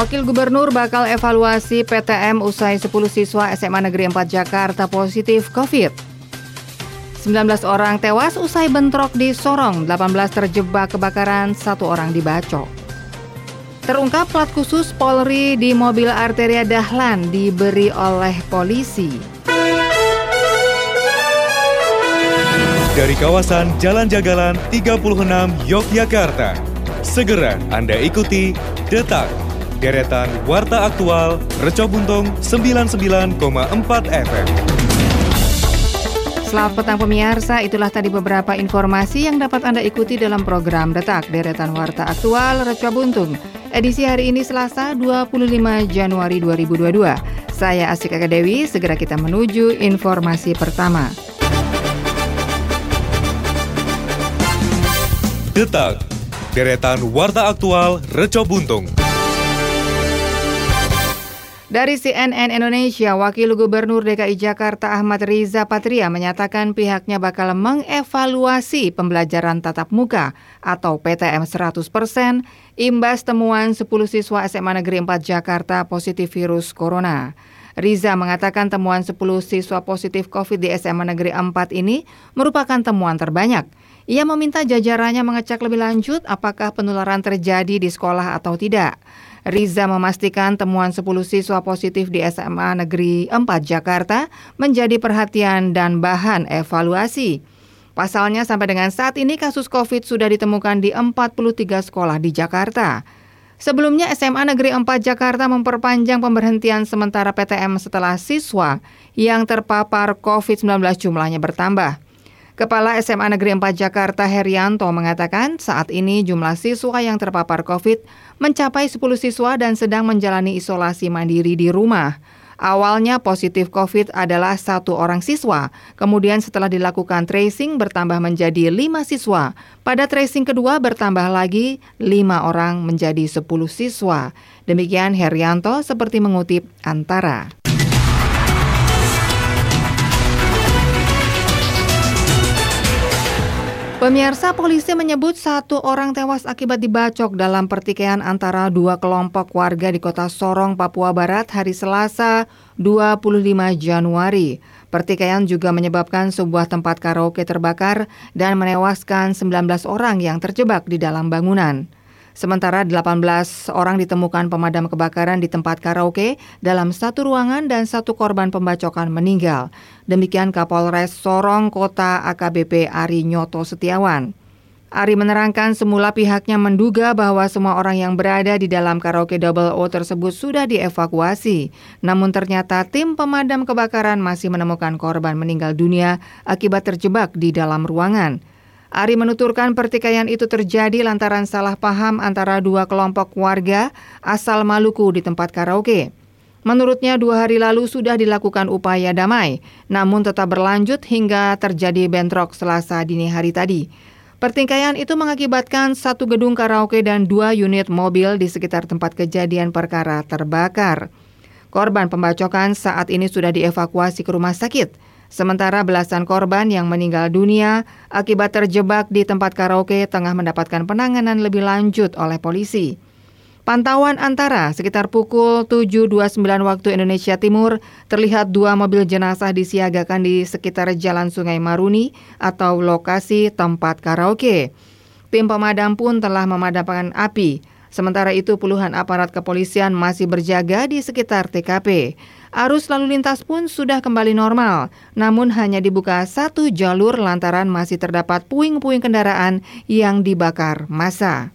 Wakil Gubernur bakal evaluasi PTM usai 10 siswa SMA Negeri 4 Jakarta positif COVID. 19 orang tewas usai bentrok di Sorong, 18 terjebak kebakaran, satu orang dibacok. Terungkap plat khusus Polri di mobil arteria Dahlan diberi oleh polisi. Dari kawasan Jalan Jagalan 36 Yogyakarta, segera Anda ikuti Detak deretan Warta Aktual Reco Buntung 99,4 FM. Selamat petang pemirsa, itulah tadi beberapa informasi yang dapat Anda ikuti dalam program Detak Deretan Warta Aktual Reco Buntung. Edisi hari ini Selasa 25 Januari 2022. Saya Asik Dewi, segera kita menuju informasi pertama. Detak, deretan Warta Aktual Reco Buntung. Dari CNN Indonesia, Wakil Gubernur DKI Jakarta Ahmad Riza Patria menyatakan pihaknya bakal mengevaluasi pembelajaran tatap muka atau PTM 100% imbas temuan 10 siswa SMA Negeri 4 Jakarta positif virus corona. Riza mengatakan temuan 10 siswa positif COVID di SMA Negeri 4 ini merupakan temuan terbanyak. Ia meminta jajarannya mengecek lebih lanjut apakah penularan terjadi di sekolah atau tidak. Riza memastikan temuan 10 siswa positif di SMA Negeri 4 Jakarta menjadi perhatian dan bahan evaluasi. Pasalnya sampai dengan saat ini kasus COVID sudah ditemukan di 43 sekolah di Jakarta. Sebelumnya SMA Negeri 4 Jakarta memperpanjang pemberhentian sementara PTM setelah siswa yang terpapar COVID-19 jumlahnya bertambah. Kepala SMA Negeri 4 Jakarta Herianto mengatakan saat ini jumlah siswa yang terpapar COVID mencapai 10 siswa dan sedang menjalani isolasi mandiri di rumah. Awalnya positif COVID adalah satu orang siswa, kemudian setelah dilakukan tracing bertambah menjadi lima siswa. Pada tracing kedua bertambah lagi lima orang menjadi 10 siswa. Demikian Herianto seperti mengutip Antara. Pemirsa polisi menyebut satu orang tewas akibat dibacok dalam pertikaian antara dua kelompok warga di kota Sorong, Papua Barat hari Selasa 25 Januari. Pertikaian juga menyebabkan sebuah tempat karaoke terbakar dan menewaskan 19 orang yang terjebak di dalam bangunan. Sementara 18 orang ditemukan pemadam kebakaran di tempat karaoke dalam satu ruangan dan satu korban pembacokan meninggal. Demikian Kapolres Sorong Kota AKBP Ari Nyoto Setiawan. Ari menerangkan semula pihaknya menduga bahwa semua orang yang berada di dalam karaoke Double O tersebut sudah dievakuasi. Namun ternyata tim pemadam kebakaran masih menemukan korban meninggal dunia akibat terjebak di dalam ruangan. Ari menuturkan pertikaian itu terjadi lantaran salah paham antara dua kelompok warga asal Maluku di tempat karaoke. Menurutnya dua hari lalu sudah dilakukan upaya damai, namun tetap berlanjut hingga terjadi bentrok selasa dini hari tadi. Pertikaian itu mengakibatkan satu gedung karaoke dan dua unit mobil di sekitar tempat kejadian perkara terbakar. Korban pembacokan saat ini sudah dievakuasi ke rumah sakit. Sementara belasan korban yang meninggal dunia akibat terjebak di tempat karaoke tengah mendapatkan penanganan lebih lanjut oleh polisi. Pantauan antara sekitar pukul 7.29 waktu Indonesia Timur terlihat dua mobil jenazah disiagakan di sekitar Jalan Sungai Maruni atau lokasi tempat karaoke. Tim pemadam pun telah memadamkan api. Sementara itu puluhan aparat kepolisian masih berjaga di sekitar TKP. Arus lalu lintas pun sudah kembali normal, namun hanya dibuka satu jalur lantaran masih terdapat puing-puing kendaraan yang dibakar massa.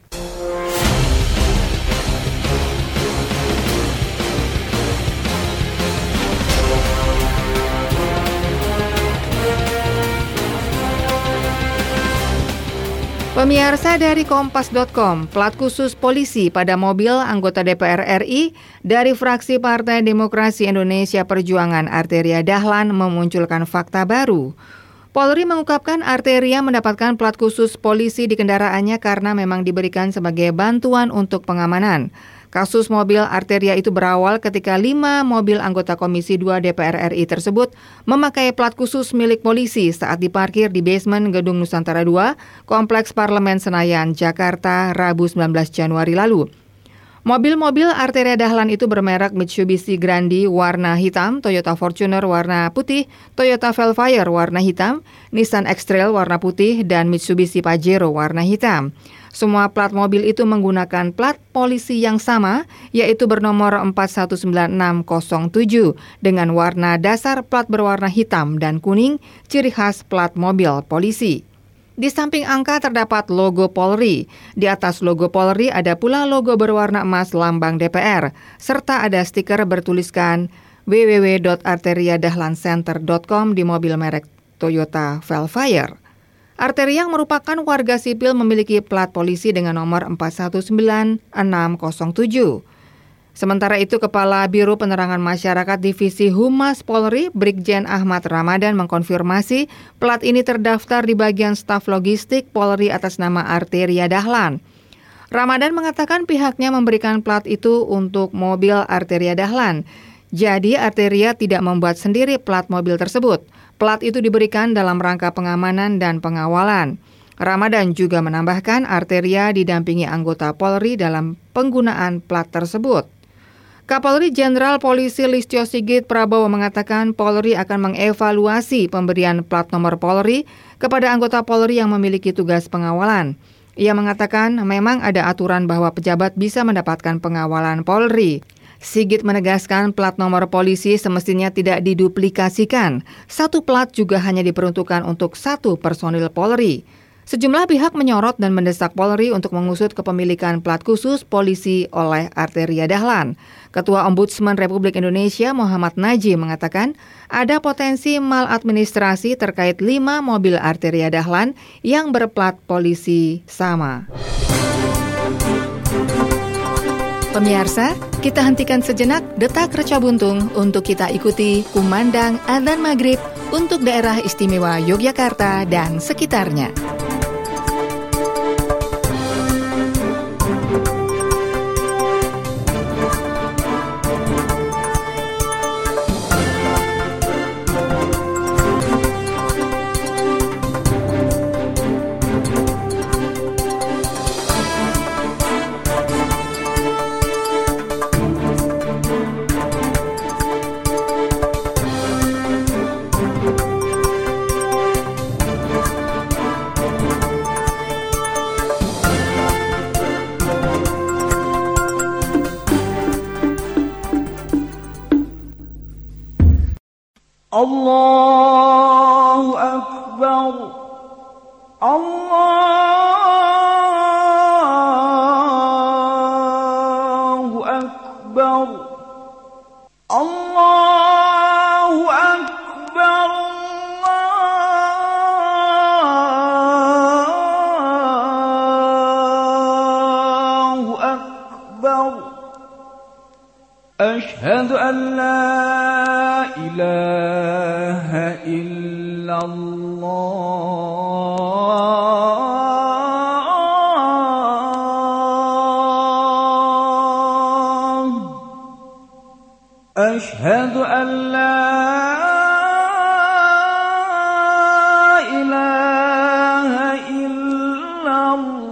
Pemirsa dari Kompas.com, plat khusus polisi pada mobil anggota DPR RI dari fraksi Partai Demokrasi Indonesia Perjuangan Arteria Dahlan memunculkan fakta baru. Polri mengungkapkan Arteria mendapatkan plat khusus polisi di kendaraannya karena memang diberikan sebagai bantuan untuk pengamanan. Kasus mobil arteria itu berawal ketika lima mobil anggota Komisi 2 DPR RI tersebut memakai plat khusus milik polisi saat diparkir di basement Gedung Nusantara 2, Kompleks Parlemen Senayan, Jakarta, Rabu 19 Januari lalu. Mobil-mobil Arteria Dahlan itu bermerek Mitsubishi Grandi warna hitam, Toyota Fortuner warna putih, Toyota Velfire warna hitam, Nissan X-Trail warna putih, dan Mitsubishi Pajero warna hitam. Semua plat mobil itu menggunakan plat polisi yang sama, yaitu bernomor 419607 dengan warna dasar plat berwarna hitam dan kuning, ciri khas plat mobil polisi. Di samping angka terdapat logo Polri. Di atas logo Polri ada pula logo berwarna emas lambang DPR, serta ada stiker bertuliskan www.arteriadahlancenter.com di mobil merek Toyota Velfire. Arteria yang merupakan warga sipil memiliki plat polisi dengan nomor 419607. Sementara itu, Kepala Biro Penerangan Masyarakat Divisi Humas Polri, Brigjen Ahmad Ramadan mengkonfirmasi plat ini terdaftar di bagian staf logistik Polri atas nama Arteria Dahlan. Ramadan mengatakan pihaknya memberikan plat itu untuk mobil Arteria Dahlan. Jadi Arteria tidak membuat sendiri plat mobil tersebut. Plat itu diberikan dalam rangka pengamanan dan pengawalan. Ramadan juga menambahkan Arteria didampingi anggota Polri dalam penggunaan plat tersebut. Kapolri Jenderal Polisi Listio Sigit Prabowo mengatakan Polri akan mengevaluasi pemberian plat nomor Polri kepada anggota Polri yang memiliki tugas pengawalan. Ia mengatakan memang ada aturan bahwa pejabat bisa mendapatkan pengawalan Polri. Sigit menegaskan plat nomor polisi semestinya tidak diduplikasikan. Satu plat juga hanya diperuntukkan untuk satu personil Polri. Sejumlah pihak menyorot dan mendesak Polri untuk mengusut kepemilikan plat khusus polisi oleh Arteria Dahlan. Ketua Ombudsman Republik Indonesia Muhammad Najib mengatakan ada potensi maladministrasi terkait lima mobil Arteria Dahlan yang berplat polisi sama. Pemirsa, kita hentikan sejenak detak reca buntung untuk kita ikuti kumandang adzan maghrib untuk daerah istimewa Yogyakarta dan sekitarnya. Allah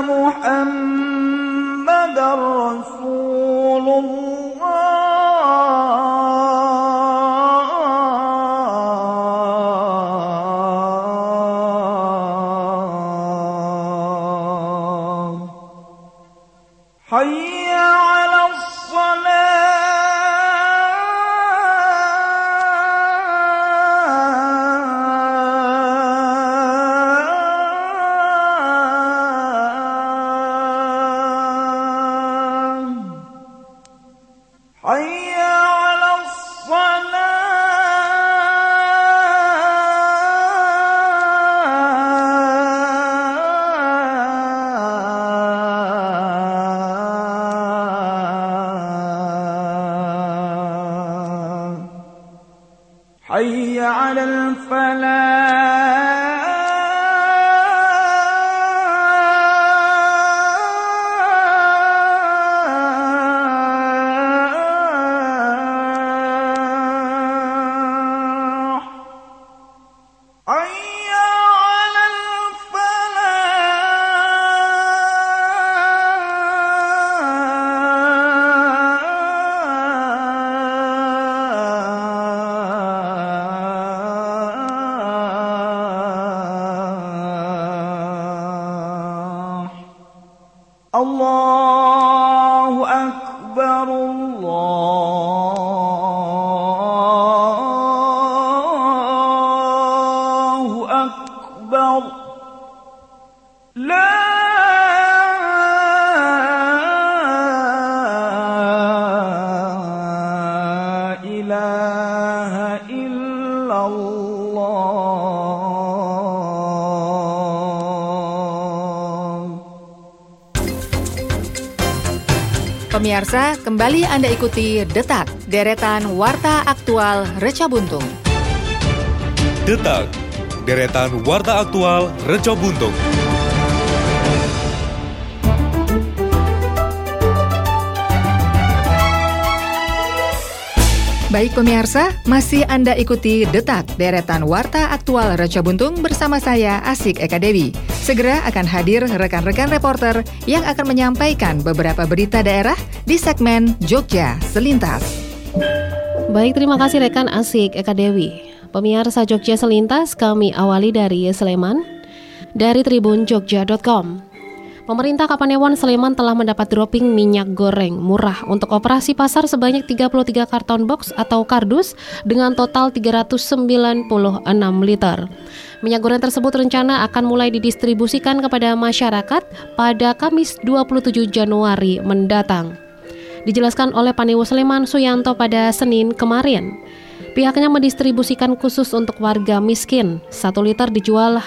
محمد رسول الله Pemirsa, kembali Anda ikuti Detak, deretan Warta Aktual Reca Buntung. Detak, deretan warta aktual Reco Buntung. Baik pemirsa, masih Anda ikuti Detak, deretan Warta Aktual Reca Buntung bersama saya Asik Eka Dewi. Segera akan hadir rekan-rekan reporter yang akan menyampaikan beberapa berita daerah di segmen Jogja Selintas. Baik, terima kasih rekan Asik Eka Dewi. Pemirsa Jogja Selintas, kami awali dari Sleman, dari tribunjogja.com. Pemerintah Kapanewon Sleman telah mendapat dropping minyak goreng murah untuk operasi pasar sebanyak 33 karton box atau kardus dengan total 396 liter. Minyak goreng tersebut rencana akan mulai didistribusikan kepada masyarakat pada Kamis 27 Januari mendatang. Dijelaskan oleh Panewo Sleman Suyanto pada Senin kemarin. Pihaknya mendistribusikan khusus untuk warga miskin. Satu liter dijual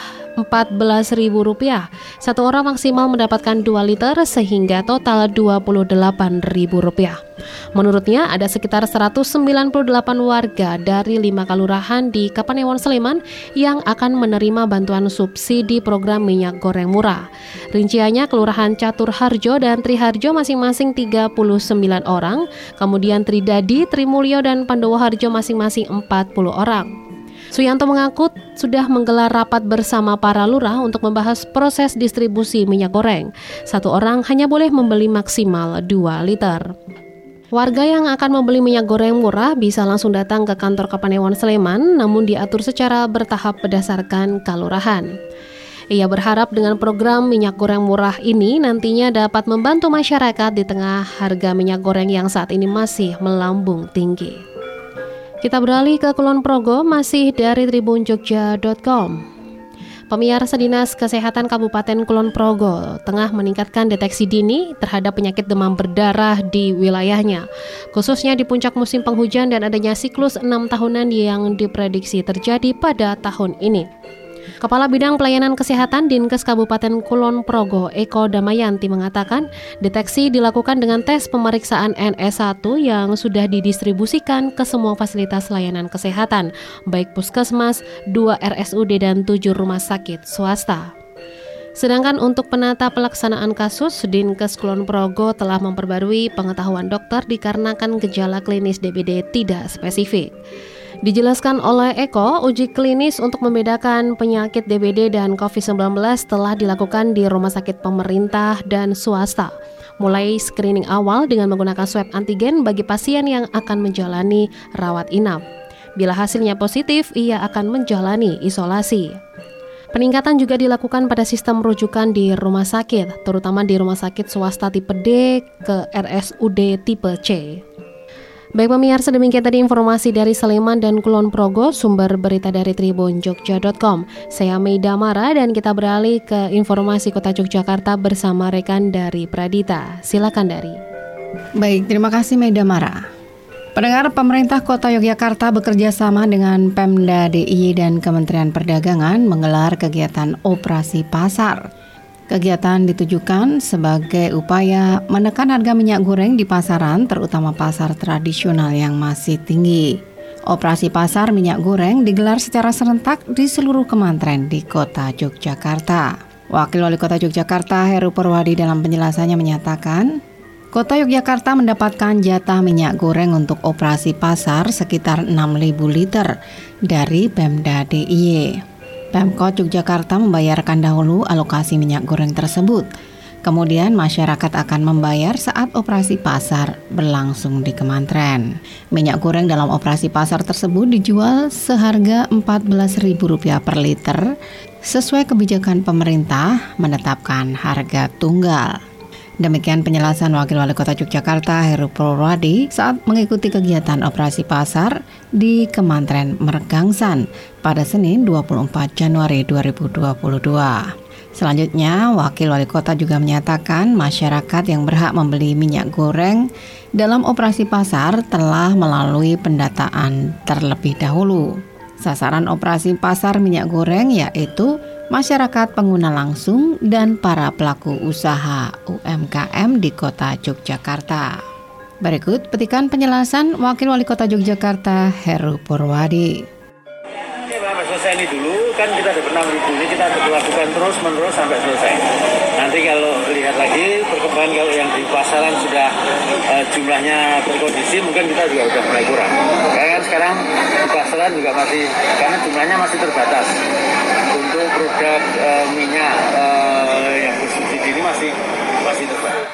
Rp14.000. Satu orang maksimal mendapatkan 2 liter sehingga total Rp28.000. Menurutnya ada sekitar 198 warga dari lima kelurahan di Kapanewon Sleman yang akan menerima bantuan subsidi program minyak goreng murah. Rinciannya Kelurahan Catur Harjo dan Triharjo masing-masing 39 orang, kemudian Tridadi, Trimulyo dan Pandowo Harjo masing-masing 40 orang. Suyanto mengaku sudah menggelar rapat bersama para lurah untuk membahas proses distribusi minyak goreng. Satu orang hanya boleh membeli maksimal 2 liter. Warga yang akan membeli minyak goreng murah bisa langsung datang ke kantor Kapanewon Sleman, namun diatur secara bertahap berdasarkan kalurahan. Ia berharap dengan program minyak goreng murah ini nantinya dapat membantu masyarakat di tengah harga minyak goreng yang saat ini masih melambung tinggi. Kita beralih ke Kulon Progo masih dari tribunjogja.com. Pemirsa Dinas Kesehatan Kabupaten Kulon Progo tengah meningkatkan deteksi dini terhadap penyakit demam berdarah di wilayahnya, khususnya di puncak musim penghujan dan adanya siklus enam tahunan yang diprediksi terjadi pada tahun ini. Kepala Bidang Pelayanan Kesehatan Dinkes Kabupaten Kulon Progo, Eko Damayanti mengatakan, deteksi dilakukan dengan tes pemeriksaan NS1 yang sudah didistribusikan ke semua fasilitas layanan kesehatan, baik puskesmas, 2 RSUD dan 7 rumah sakit swasta. Sedangkan untuk penata pelaksanaan kasus, Dinkes Kulon Progo telah memperbarui pengetahuan dokter dikarenakan gejala klinis DBD tidak spesifik. Dijelaskan oleh Eko, uji klinis untuk membedakan penyakit DBD dan COVID-19 telah dilakukan di rumah sakit pemerintah dan swasta. Mulai screening awal dengan menggunakan swab antigen bagi pasien yang akan menjalani rawat inap. Bila hasilnya positif, ia akan menjalani isolasi. Peningkatan juga dilakukan pada sistem rujukan di rumah sakit, terutama di rumah sakit swasta tipe D ke RSUD tipe C. Baik pemirsa demikian tadi informasi dari Sleman dan Kulon Progo sumber berita dari tribunjogja.com Saya Meida Mara dan kita beralih ke informasi kota Yogyakarta bersama rekan dari Pradita Silakan dari Baik, terima kasih Meida Mara. Pendengar pemerintah kota Yogyakarta bekerja sama dengan Pemda DIY dan Kementerian Perdagangan menggelar kegiatan operasi pasar. Kegiatan ditujukan sebagai upaya menekan harga minyak goreng di pasaran, terutama pasar tradisional yang masih tinggi. Operasi pasar minyak goreng digelar secara serentak di seluruh kementerian di kota Yogyakarta. Wakil Wali Kota Yogyakarta Heru Purwadi dalam penjelasannya menyatakan, Kota Yogyakarta mendapatkan jatah minyak goreng untuk operasi pasar sekitar 6.000 liter dari Pemda DIY. Pemkot Yogyakarta membayarkan dahulu alokasi minyak goreng tersebut Kemudian masyarakat akan membayar saat operasi pasar berlangsung di kementerian. Minyak goreng dalam operasi pasar tersebut dijual seharga Rp14.000 per liter sesuai kebijakan pemerintah menetapkan harga tunggal. Demikian penjelasan Wakil Wali Kota Yogyakarta Heru Purwadi saat mengikuti kegiatan operasi pasar di Kementerian Mergangsan pada Senin 24 Januari 2022. Selanjutnya, Wakil Wali Kota juga menyatakan masyarakat yang berhak membeli minyak goreng dalam operasi pasar telah melalui pendataan terlebih dahulu. Sasaran operasi pasar minyak goreng yaitu masyarakat pengguna langsung dan para pelaku usaha UMKM di kota Yogyakarta. Berikut petikan penjelasan Wakil Wali Kota Yogyakarta Heru Purwadi. Selesai ini dulu. Kan kita ada pernah ini kita lakukan terus menerus sampai selesai. Nanti kalau lihat lagi perkembangan kalau yang di pasaran sudah uh, jumlahnya berkondisi mungkin kita juga sudah mulai kurang. Karena kan sekarang di pasaran juga masih karena jumlahnya masih terbatas untuk produk uh, minyak uh, yang bersubsidi ini masih masih terbatas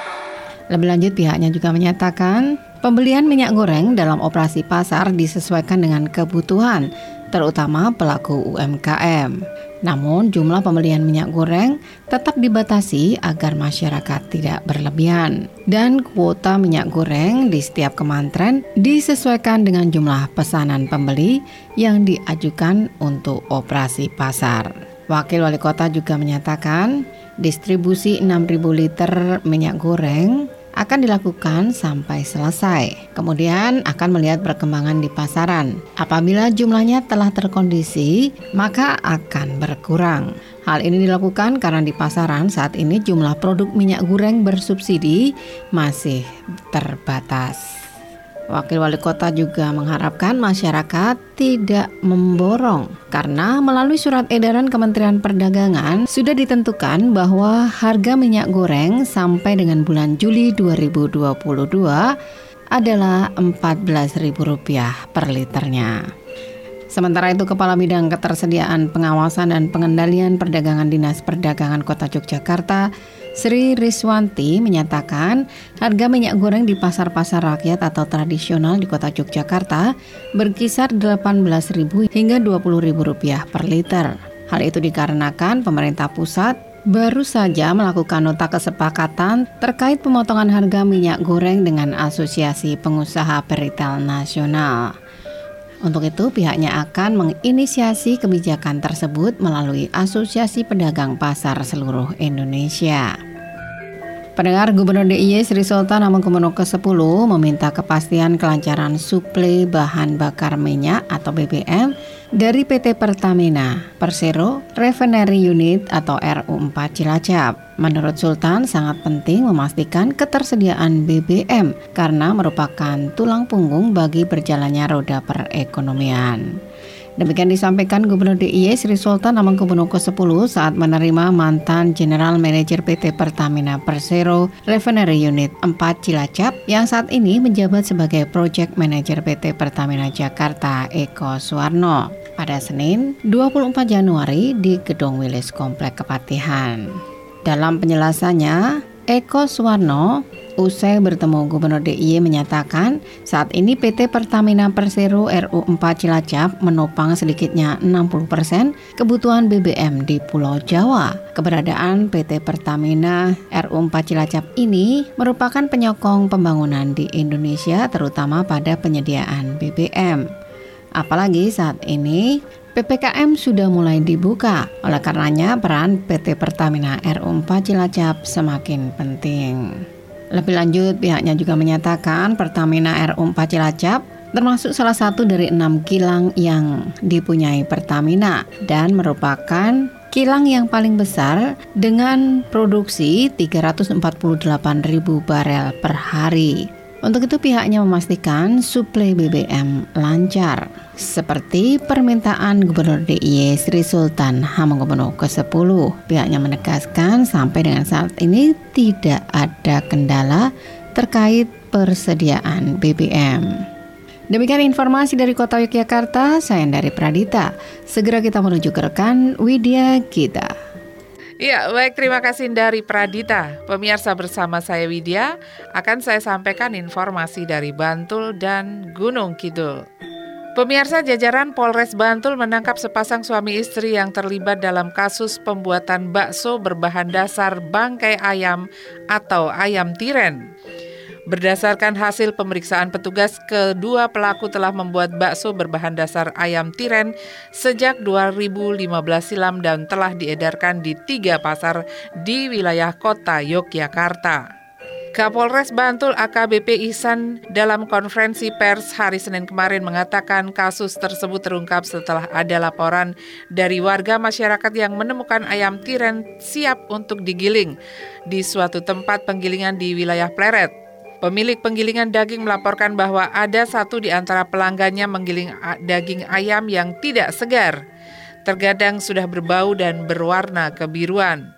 lebih lanjut pihaknya juga menyatakan Pembelian minyak goreng dalam operasi pasar disesuaikan dengan kebutuhan terutama pelaku UMKM. Namun, jumlah pembelian minyak goreng tetap dibatasi agar masyarakat tidak berlebihan, dan kuota minyak goreng di setiap kementerian disesuaikan dengan jumlah pesanan pembeli yang diajukan untuk operasi pasar. Wakil Wali Kota juga menyatakan, distribusi 6.000 liter minyak goreng akan dilakukan sampai selesai. Kemudian akan melihat perkembangan di pasaran. Apabila jumlahnya telah terkondisi, maka akan berkurang. Hal ini dilakukan karena di pasaran saat ini jumlah produk minyak goreng bersubsidi masih terbatas. Wakil Wali Kota juga mengharapkan masyarakat tidak memborong karena melalui surat edaran Kementerian Perdagangan sudah ditentukan bahwa harga minyak goreng sampai dengan bulan Juli 2022 adalah Rp14.000 per liternya. Sementara itu Kepala Bidang Ketersediaan Pengawasan dan Pengendalian Perdagangan Dinas Perdagangan Kota Yogyakarta Sri Riswanti menyatakan harga minyak goreng di pasar-pasar rakyat atau tradisional di kota Yogyakarta berkisar Rp18.000 hingga Rp20.000 per liter. Hal itu dikarenakan pemerintah pusat baru saja melakukan nota kesepakatan terkait pemotongan harga minyak goreng dengan Asosiasi Pengusaha Peritel Nasional. Untuk itu, pihaknya akan menginisiasi kebijakan tersebut melalui Asosiasi Pedagang Pasar seluruh Indonesia. Pendengar Gubernur DIY Sri Sultan Hamengkubuwono ke-10 meminta kepastian kelancaran suplai bahan bakar minyak atau BBM dari PT Pertamina Persero Refinery Unit atau RU4 Cilacap. Menurut Sultan sangat penting memastikan ketersediaan BBM karena merupakan tulang punggung bagi berjalannya roda perekonomian. Demikian disampaikan Gubernur DIY Sri Sultan Hamengkubuwono ke-10 saat menerima mantan General Manager PT Pertamina Persero Refinery Unit 4 Cilacap yang saat ini menjabat sebagai Project Manager PT Pertamina Jakarta Eko Suwarno pada Senin 24 Januari di Gedung Wilis Komplek Kepatihan. Dalam penjelasannya, Eko Suwarno Usai bertemu Gubernur DIY menyatakan saat ini PT Pertamina Persero RU4 Cilacap menopang sedikitnya 60% kebutuhan BBM di Pulau Jawa. Keberadaan PT Pertamina RU4 Cilacap ini merupakan penyokong pembangunan di Indonesia terutama pada penyediaan BBM. Apalagi saat ini PPKM sudah mulai dibuka. Oleh karenanya peran PT Pertamina RU4 Cilacap semakin penting. Lebih lanjut, pihaknya juga menyatakan Pertamina RU4 Cilacap termasuk salah satu dari enam kilang yang dipunyai Pertamina dan merupakan kilang yang paling besar dengan produksi 348 ribu barel per hari. Untuk itu pihaknya memastikan suplai BBM lancar seperti permintaan Gubernur DIY Sri Sultan Hamengkubuwono ke-10. Pihaknya menegaskan sampai dengan saat ini tidak ada kendala terkait persediaan BBM. Demikian informasi dari Kota Yogyakarta, saya dari Pradita. Segera kita menuju ke rekan Widya Gita. Ya, baik terima kasih dari Pradita. Pemirsa bersama saya Widya akan saya sampaikan informasi dari Bantul dan Gunung Kidul. Pemirsa jajaran Polres Bantul menangkap sepasang suami istri yang terlibat dalam kasus pembuatan bakso berbahan dasar bangkai ayam atau ayam tiren. Berdasarkan hasil pemeriksaan petugas, kedua pelaku telah membuat bakso berbahan dasar ayam tiren sejak 2015 silam dan telah diedarkan di tiga pasar di wilayah kota Yogyakarta. Kapolres Bantul AKBP Ihsan dalam konferensi pers hari Senin kemarin mengatakan kasus tersebut terungkap setelah ada laporan dari warga masyarakat yang menemukan ayam tiren siap untuk digiling di suatu tempat penggilingan di wilayah Pleret. Pemilik penggilingan daging melaporkan bahwa ada satu di antara pelanggannya menggiling daging ayam yang tidak segar. Terkadang sudah berbau dan berwarna kebiruan.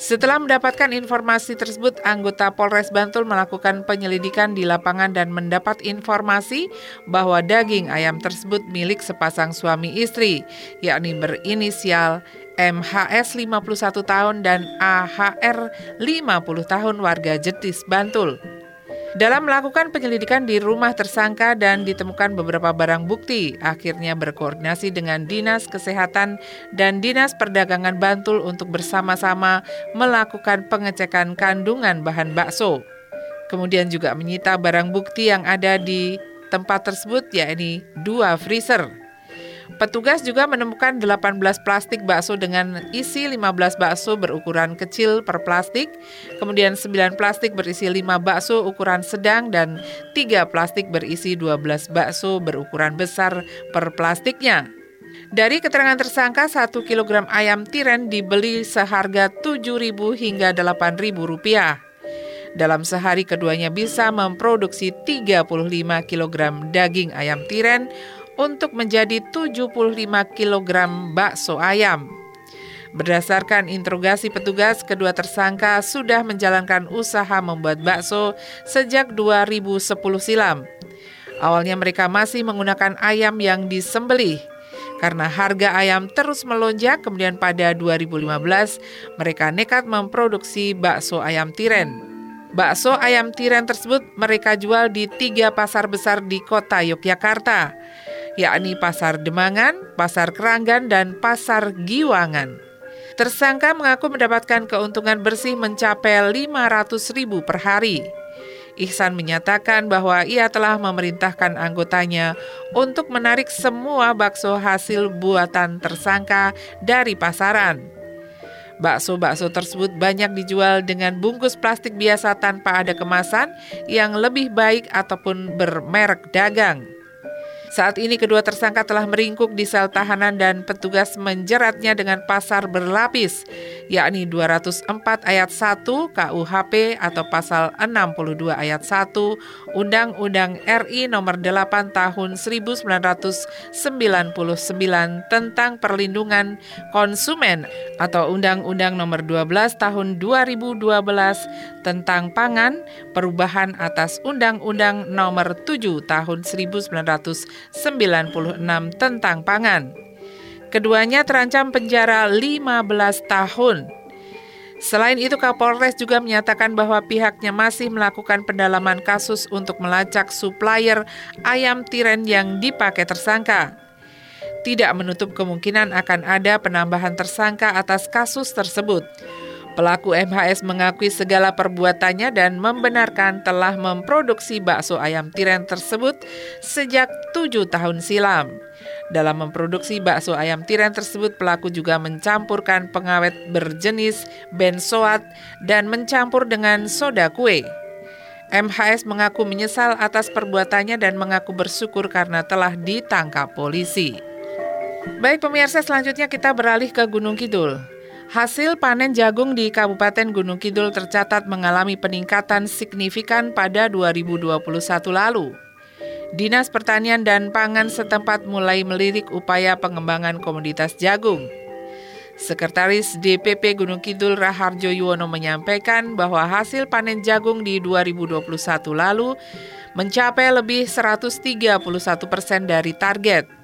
Setelah mendapatkan informasi tersebut, anggota Polres Bantul melakukan penyelidikan di lapangan dan mendapat informasi bahwa daging ayam tersebut milik sepasang suami istri, yakni berinisial MHS 51 tahun dan AHR 50 tahun warga Jetis, Bantul. Dalam melakukan penyelidikan di rumah tersangka dan ditemukan beberapa barang bukti, akhirnya berkoordinasi dengan Dinas Kesehatan dan Dinas Perdagangan Bantul untuk bersama-sama melakukan pengecekan kandungan bahan bakso. Kemudian juga menyita barang bukti yang ada di tempat tersebut yakni dua freezer. Petugas juga menemukan 18 plastik bakso dengan isi 15 bakso berukuran kecil per plastik, kemudian 9 plastik berisi 5 bakso ukuran sedang dan 3 plastik berisi 12 bakso berukuran besar per plastiknya. Dari keterangan tersangka, 1 kg ayam tiren dibeli seharga Rp7.000 hingga Rp8.000 rupiah. Dalam sehari keduanya bisa memproduksi 35 kg daging ayam tiren untuk menjadi 75 kg bakso ayam. Berdasarkan interogasi petugas, kedua tersangka sudah menjalankan usaha membuat bakso sejak 2010 silam. Awalnya mereka masih menggunakan ayam yang disembelih. Karena harga ayam terus melonjak, kemudian pada 2015 mereka nekat memproduksi bakso ayam tiren. Bakso ayam tiren tersebut mereka jual di tiga pasar besar di kota Yogyakarta yakni Pasar Demangan, Pasar Keranggan, dan Pasar Giwangan. Tersangka mengaku mendapatkan keuntungan bersih mencapai 500 ribu per hari. Ihsan menyatakan bahwa ia telah memerintahkan anggotanya untuk menarik semua bakso hasil buatan tersangka dari pasaran. Bakso-bakso tersebut banyak dijual dengan bungkus plastik biasa tanpa ada kemasan yang lebih baik ataupun bermerek dagang. Saat ini kedua tersangka telah meringkuk di sel tahanan dan petugas menjeratnya dengan pasar berlapis, yakni 204 ayat 1 KUHP atau pasal 62 ayat 1 Undang-Undang RI nomor 8 tahun 1999 tentang perlindungan konsumen atau Undang-Undang nomor 12 tahun 2012 tentang pangan, perubahan atas Undang-Undang nomor 7 tahun 1999 96 tentang pangan. Keduanya terancam penjara 15 tahun. Selain itu, Kapolres juga menyatakan bahwa pihaknya masih melakukan pendalaman kasus untuk melacak supplier ayam tiren yang dipakai tersangka. Tidak menutup kemungkinan akan ada penambahan tersangka atas kasus tersebut. Pelaku MHS mengakui segala perbuatannya dan membenarkan telah memproduksi bakso ayam tiren tersebut sejak tujuh tahun silam. Dalam memproduksi bakso ayam tiren tersebut, pelaku juga mencampurkan pengawet berjenis benzoat dan mencampur dengan soda kue. MHS mengaku menyesal atas perbuatannya dan mengaku bersyukur karena telah ditangkap polisi. Baik pemirsa, selanjutnya kita beralih ke Gunung Kidul. Hasil panen jagung di Kabupaten Gunung Kidul tercatat mengalami peningkatan signifikan pada 2021 lalu. Dinas Pertanian dan Pangan setempat mulai melirik upaya pengembangan komoditas jagung. Sekretaris DPP Gunung Kidul Raharjo Yuwono menyampaikan bahwa hasil panen jagung di 2021 lalu mencapai lebih 131 persen dari target.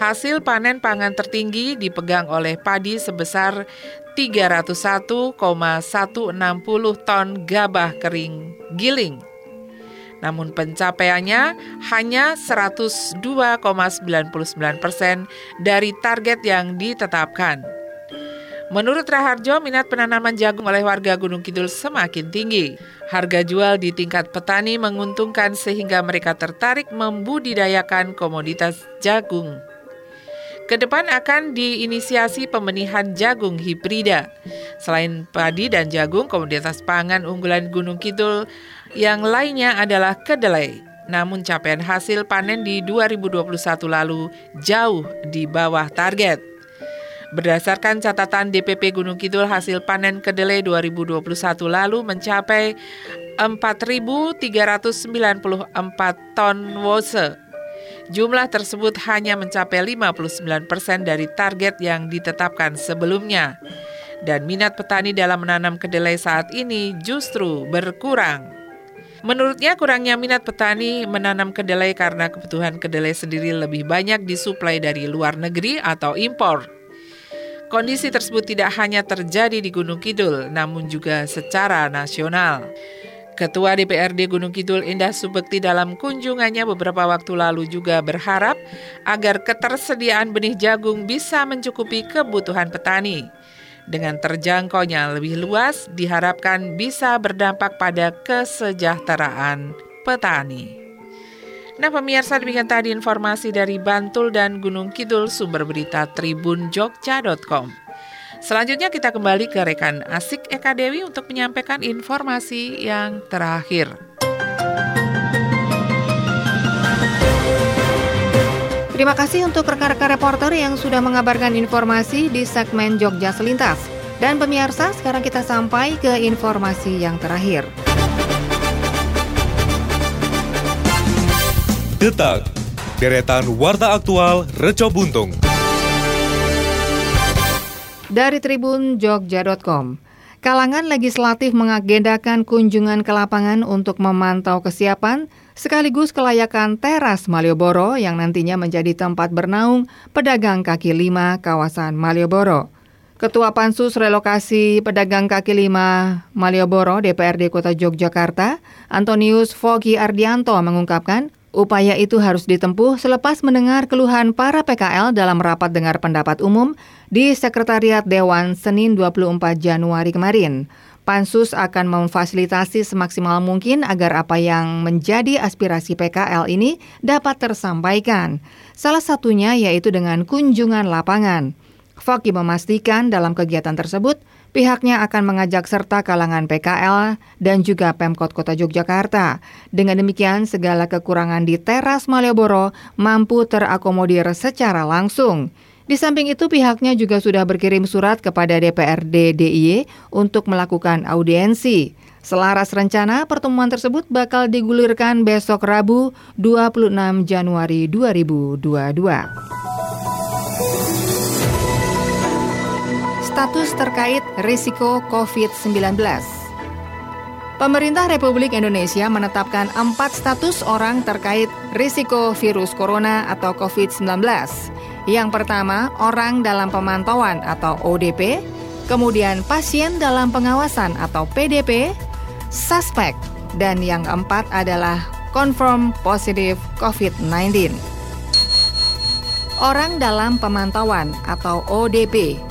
Hasil panen pangan tertinggi dipegang oleh padi sebesar 301,160 ton gabah kering giling. Namun pencapaiannya hanya 102,99 persen dari target yang ditetapkan. Menurut Raharjo, minat penanaman jagung oleh warga Gunung Kidul semakin tinggi. Harga jual di tingkat petani menguntungkan sehingga mereka tertarik membudidayakan komoditas jagung. Ke depan akan diinisiasi pembenihan jagung hibrida. Selain padi dan jagung, komoditas pangan unggulan Gunung Kidul yang lainnya adalah kedelai. Namun capaian hasil panen di 2021 lalu jauh di bawah target. Berdasarkan catatan DPP Gunung Kidul, hasil panen kedelai 2021 lalu mencapai 4.394 ton wose Jumlah tersebut hanya mencapai 59 persen dari target yang ditetapkan sebelumnya. Dan minat petani dalam menanam kedelai saat ini justru berkurang. Menurutnya kurangnya minat petani menanam kedelai karena kebutuhan kedelai sendiri lebih banyak disuplai dari luar negeri atau impor. Kondisi tersebut tidak hanya terjadi di Gunung Kidul, namun juga secara nasional. Ketua DPRD Gunung Kidul Indah Subekti dalam kunjungannya beberapa waktu lalu juga berharap agar ketersediaan benih jagung bisa mencukupi kebutuhan petani. Dengan terjangkaunya lebih luas, diharapkan bisa berdampak pada kesejahteraan petani. Nah pemirsa demikian tadi informasi dari Bantul dan Gunung Kidul sumber berita tribunjogja.com. Selanjutnya kita kembali ke rekan Asik Eka Dewi untuk menyampaikan informasi yang terakhir. Terima kasih untuk rekan-rekan reporter yang sudah mengabarkan informasi di segmen Jogja Selintas. Dan pemirsa, sekarang kita sampai ke informasi yang terakhir. Detak, deretan warta aktual Reco Buntung dari Tribun Jogja.com. Kalangan legislatif mengagendakan kunjungan ke lapangan untuk memantau kesiapan sekaligus kelayakan teras Malioboro yang nantinya menjadi tempat bernaung pedagang kaki lima kawasan Malioboro. Ketua Pansus Relokasi Pedagang Kaki Lima Malioboro DPRD Kota Yogyakarta, Antonius Fogi Ardianto mengungkapkan, Upaya itu harus ditempuh selepas mendengar keluhan para PKL dalam rapat dengar pendapat umum di Sekretariat Dewan Senin 24 Januari kemarin. Pansus akan memfasilitasi semaksimal mungkin agar apa yang menjadi aspirasi PKL ini dapat tersampaikan. Salah satunya yaitu dengan kunjungan lapangan. Foki memastikan dalam kegiatan tersebut Pihaknya akan mengajak serta kalangan PKL dan juga Pemkot Kota Yogyakarta. Dengan demikian, segala kekurangan di teras Malioboro mampu terakomodir secara langsung. Di samping itu pihaknya juga sudah berkirim surat kepada DPRD DIY untuk melakukan audiensi. Selaras rencana, pertemuan tersebut bakal digulirkan besok Rabu 26 Januari 2022. Status terkait risiko COVID-19 Pemerintah Republik Indonesia menetapkan empat status orang terkait risiko virus corona atau COVID-19. Yang pertama, orang dalam pemantauan atau ODP, kemudian pasien dalam pengawasan atau PDP, suspek, dan yang keempat adalah confirm positif COVID-19. Orang dalam pemantauan atau ODP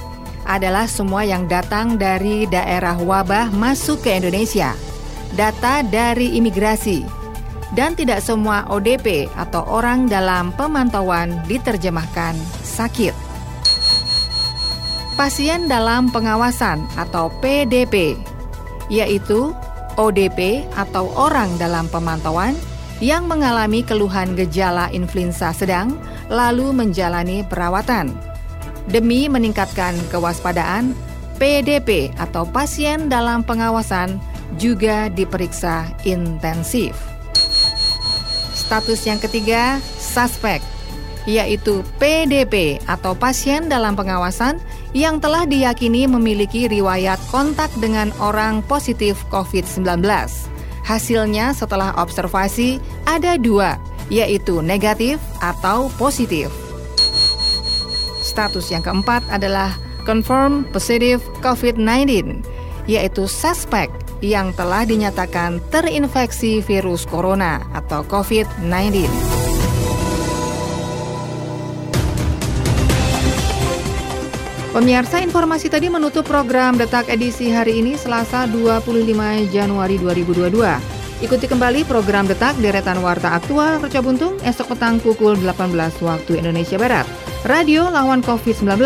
adalah semua yang datang dari daerah wabah masuk ke Indonesia, data dari imigrasi, dan tidak semua ODP atau orang dalam pemantauan diterjemahkan sakit. Pasien dalam pengawasan atau PDP, yaitu ODP atau orang dalam pemantauan yang mengalami keluhan gejala influenza sedang lalu menjalani perawatan Demi meningkatkan kewaspadaan, PDP atau pasien dalam pengawasan juga diperiksa intensif. Status yang ketiga, suspek, yaitu PDP atau pasien dalam pengawasan yang telah diyakini memiliki riwayat kontak dengan orang positif COVID-19. Hasilnya setelah observasi ada dua, yaitu negatif atau positif. Status yang keempat adalah confirm positive COVID-19, yaitu suspek yang telah dinyatakan terinfeksi virus corona atau COVID-19. Pemirsa informasi tadi menutup program Detak edisi hari ini Selasa 25 Januari 2022. Ikuti kembali program Detak Deretan Warta Aktual Reca Buntung esok petang pukul 18 waktu Indonesia Barat. Radio lawan COVID-19.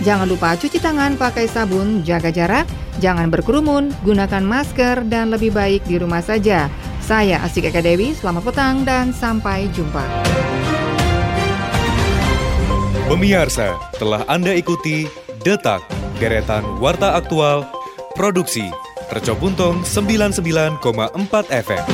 Jangan lupa cuci tangan pakai sabun, jaga jarak, jangan berkerumun, gunakan masker, dan lebih baik di rumah saja. Saya Asik Eka Dewi, selamat petang dan sampai jumpa. Pemirsa, telah Anda ikuti Detak, Deretan Warta Aktual, Produksi Tercobuntung 99,4 FM.